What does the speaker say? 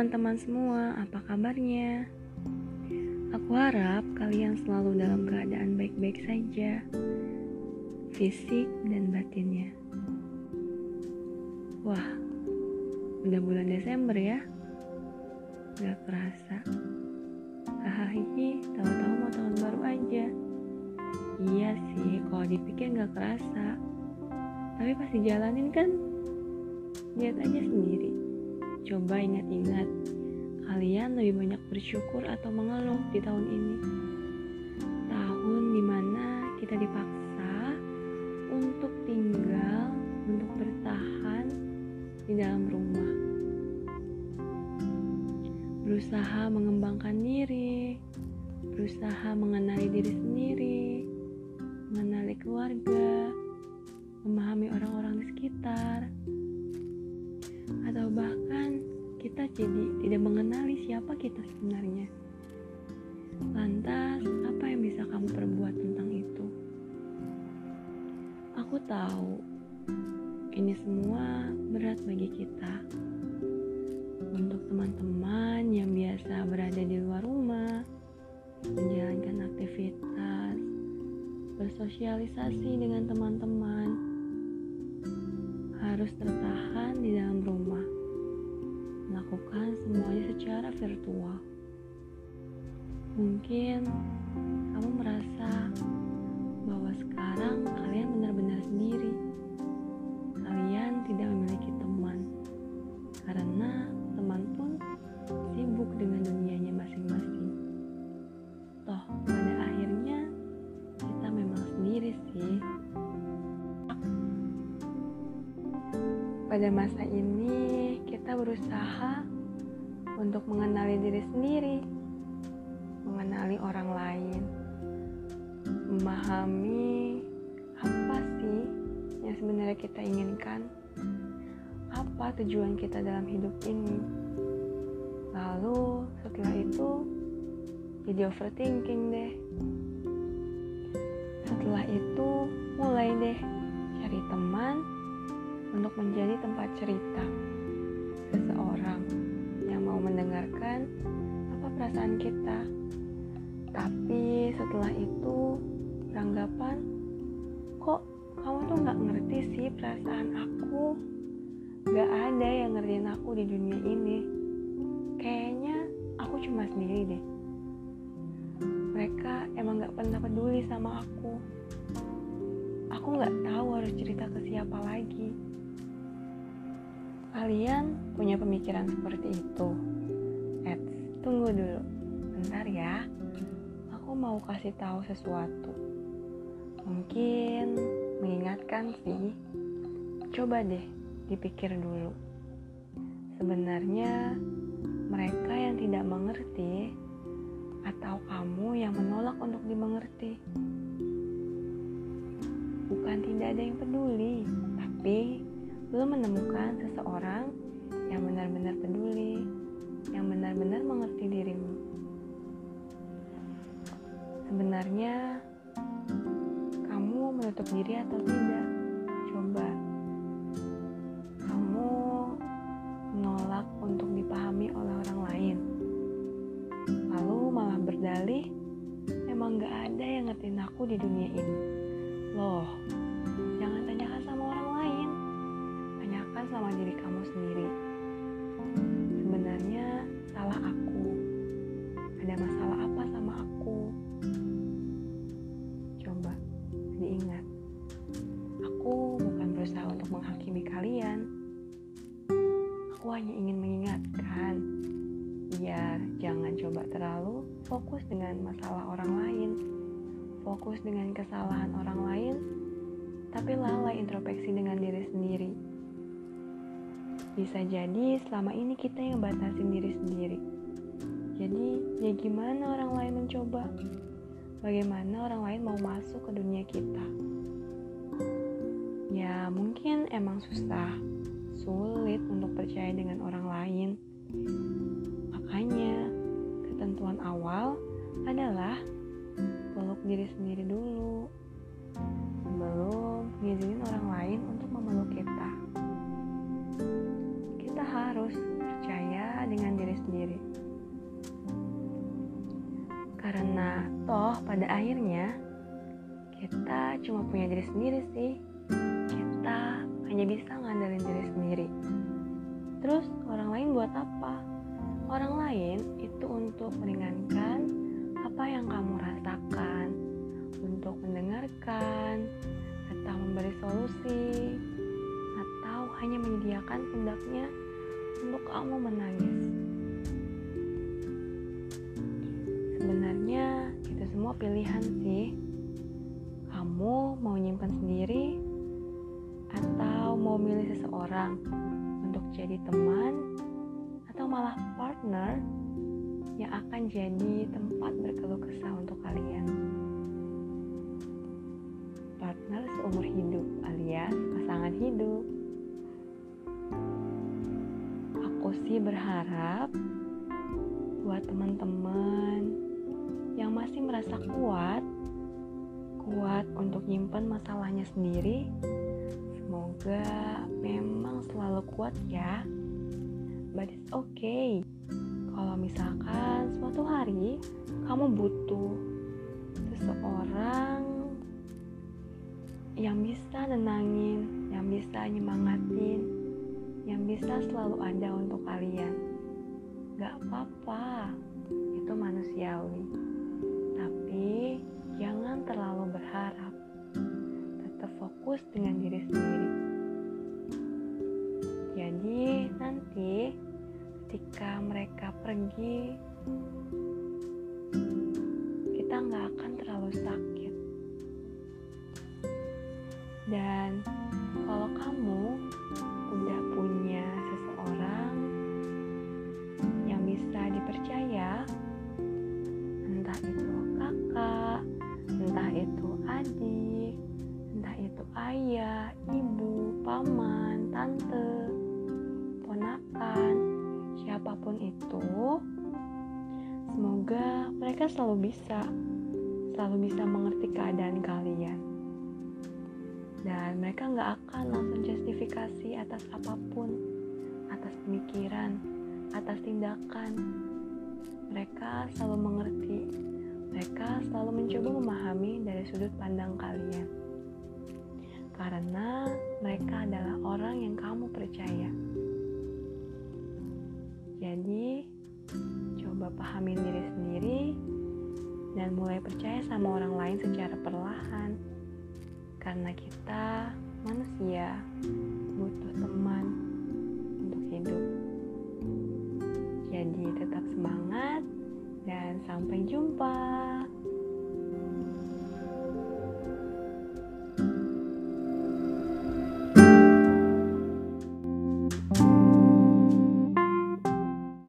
teman-teman semua, apa kabarnya? Aku harap kalian selalu dalam keadaan baik-baik saja, fisik dan batinnya. Wah, udah bulan Desember ya? Gak kerasa. Hahaha, tahu-tahu mau tahun baru aja. Iya sih, kalau dipikir gak kerasa. Tapi pasti jalanin kan? Lihat aja sendiri. Coba ingat-ingat, kalian lebih banyak bersyukur atau mengeluh di tahun ini. Tahun di mana kita dipaksa untuk tinggal, untuk bertahan di dalam rumah. Berusaha mengembangkan diri, kita sebenarnya. Lantas, apa yang bisa kamu perbuat tentang itu? Aku tahu ini semua berat bagi kita. Untuk teman-teman yang biasa berada di luar rumah, menjalankan aktivitas, bersosialisasi dengan teman-teman, harus tertahan di dalam rumah melakukan semuanya secara virtual. Mungkin kamu merasa bahwa sekarang kalian benar-benar sendiri. Kalian tidak memiliki teman karena teman pun sibuk dengan dunianya masing-masing. Toh, pada akhirnya kita memang sendiri sih. Pada masa ini, kita berusaha untuk mengenali diri sendiri, mengenali orang lain, memahami apa sih yang sebenarnya kita inginkan, apa tujuan kita dalam hidup ini. Lalu, setelah itu, jadi overthinking deh. Setelah itu, mulai deh cari teman untuk menjadi tempat cerita seseorang yang mau mendengarkan apa perasaan kita. Tapi setelah itu beranggapan, kok kamu tuh nggak ngerti sih perasaan aku? Gak ada yang ngertiin aku di dunia ini. Kayaknya aku cuma sendiri deh. Mereka emang gak pernah peduli sama aku. Aku gak tahu harus cerita ke siapa lagi. Kalian punya pemikiran seperti itu? Eits, tunggu dulu. Bentar ya. Aku mau kasih tahu sesuatu. Mungkin mengingatkan sih. Coba deh dipikir dulu. Sebenarnya mereka yang tidak mengerti atau kamu yang menolak untuk dimengerti. Bukan tidak ada yang peduli, tapi belum menemukan seseorang yang benar-benar peduli, yang benar-benar mengerti dirimu. Sebenarnya, kamu menutup diri atau tidak? Coba. Kamu menolak untuk dipahami oleh orang lain. Lalu malah berdalih, emang gak ada yang ngertiin aku di dunia ini. Loh, sama diri kamu sendiri. Sebenarnya salah aku. Ada masalah apa sama aku? Coba diingat. Aku bukan berusaha untuk menghakimi kalian. Aku hanya ingin mengingatkan biar jangan coba terlalu fokus dengan masalah orang lain, fokus dengan kesalahan orang lain, tapi lalai introspeksi dengan diri sendiri. Bisa jadi selama ini kita yang batasin diri sendiri. Jadi, ya gimana orang lain mencoba? Bagaimana orang lain mau masuk ke dunia kita? Ya, mungkin emang susah, sulit untuk percaya dengan orang lain. Makanya, ketentuan awal adalah peluk diri sendiri dulu sebelum ngizinin orang lain untuk memeluk kita harus percaya dengan diri sendiri. Karena toh pada akhirnya kita cuma punya diri sendiri sih. Kita hanya bisa ngandelin diri sendiri. Terus orang lain buat apa? Orang lain itu untuk meringankan apa yang kamu rasakan, untuk mendengarkan, atau memberi solusi, atau hanya menyediakan pundaknya untuk kamu menangis. Sebenarnya itu semua pilihan sih. Kamu mau nyimpan sendiri atau mau milih seseorang untuk jadi teman atau malah partner yang akan jadi tempat berkeluh kesah untuk kalian. Partner seumur hidup alias pasangan hidup. Aku berharap buat teman-teman yang masih merasa kuat, kuat untuk nyimpan masalahnya sendiri, semoga memang selalu kuat ya. But it's okay. Kalau misalkan suatu hari kamu butuh seseorang yang bisa nenangin, yang bisa nyemangatin, yang bisa selalu ada untuk kalian. Gak apa-apa, itu manusiawi. Tapi jangan terlalu berharap. Tetap fokus dengan diri sendiri. Jadi nanti ketika mereka pergi, kita nggak akan terlalu sakit. Siapa pun itu, semoga mereka selalu bisa, selalu bisa mengerti keadaan kalian dan mereka nggak akan langsung justifikasi atas apa pun, atas pemikiran, atas tindakan. Mereka selalu mengerti, mereka selalu mencoba memahami dari sudut pandang kalian, karena mereka adalah orang yang kamu percaya. Jadi, coba pahamin diri sendiri dan mulai percaya sama orang lain secara perlahan karena kita manusia butuh teman untuk hidup. Jadi tetap semangat dan sampai jumpa.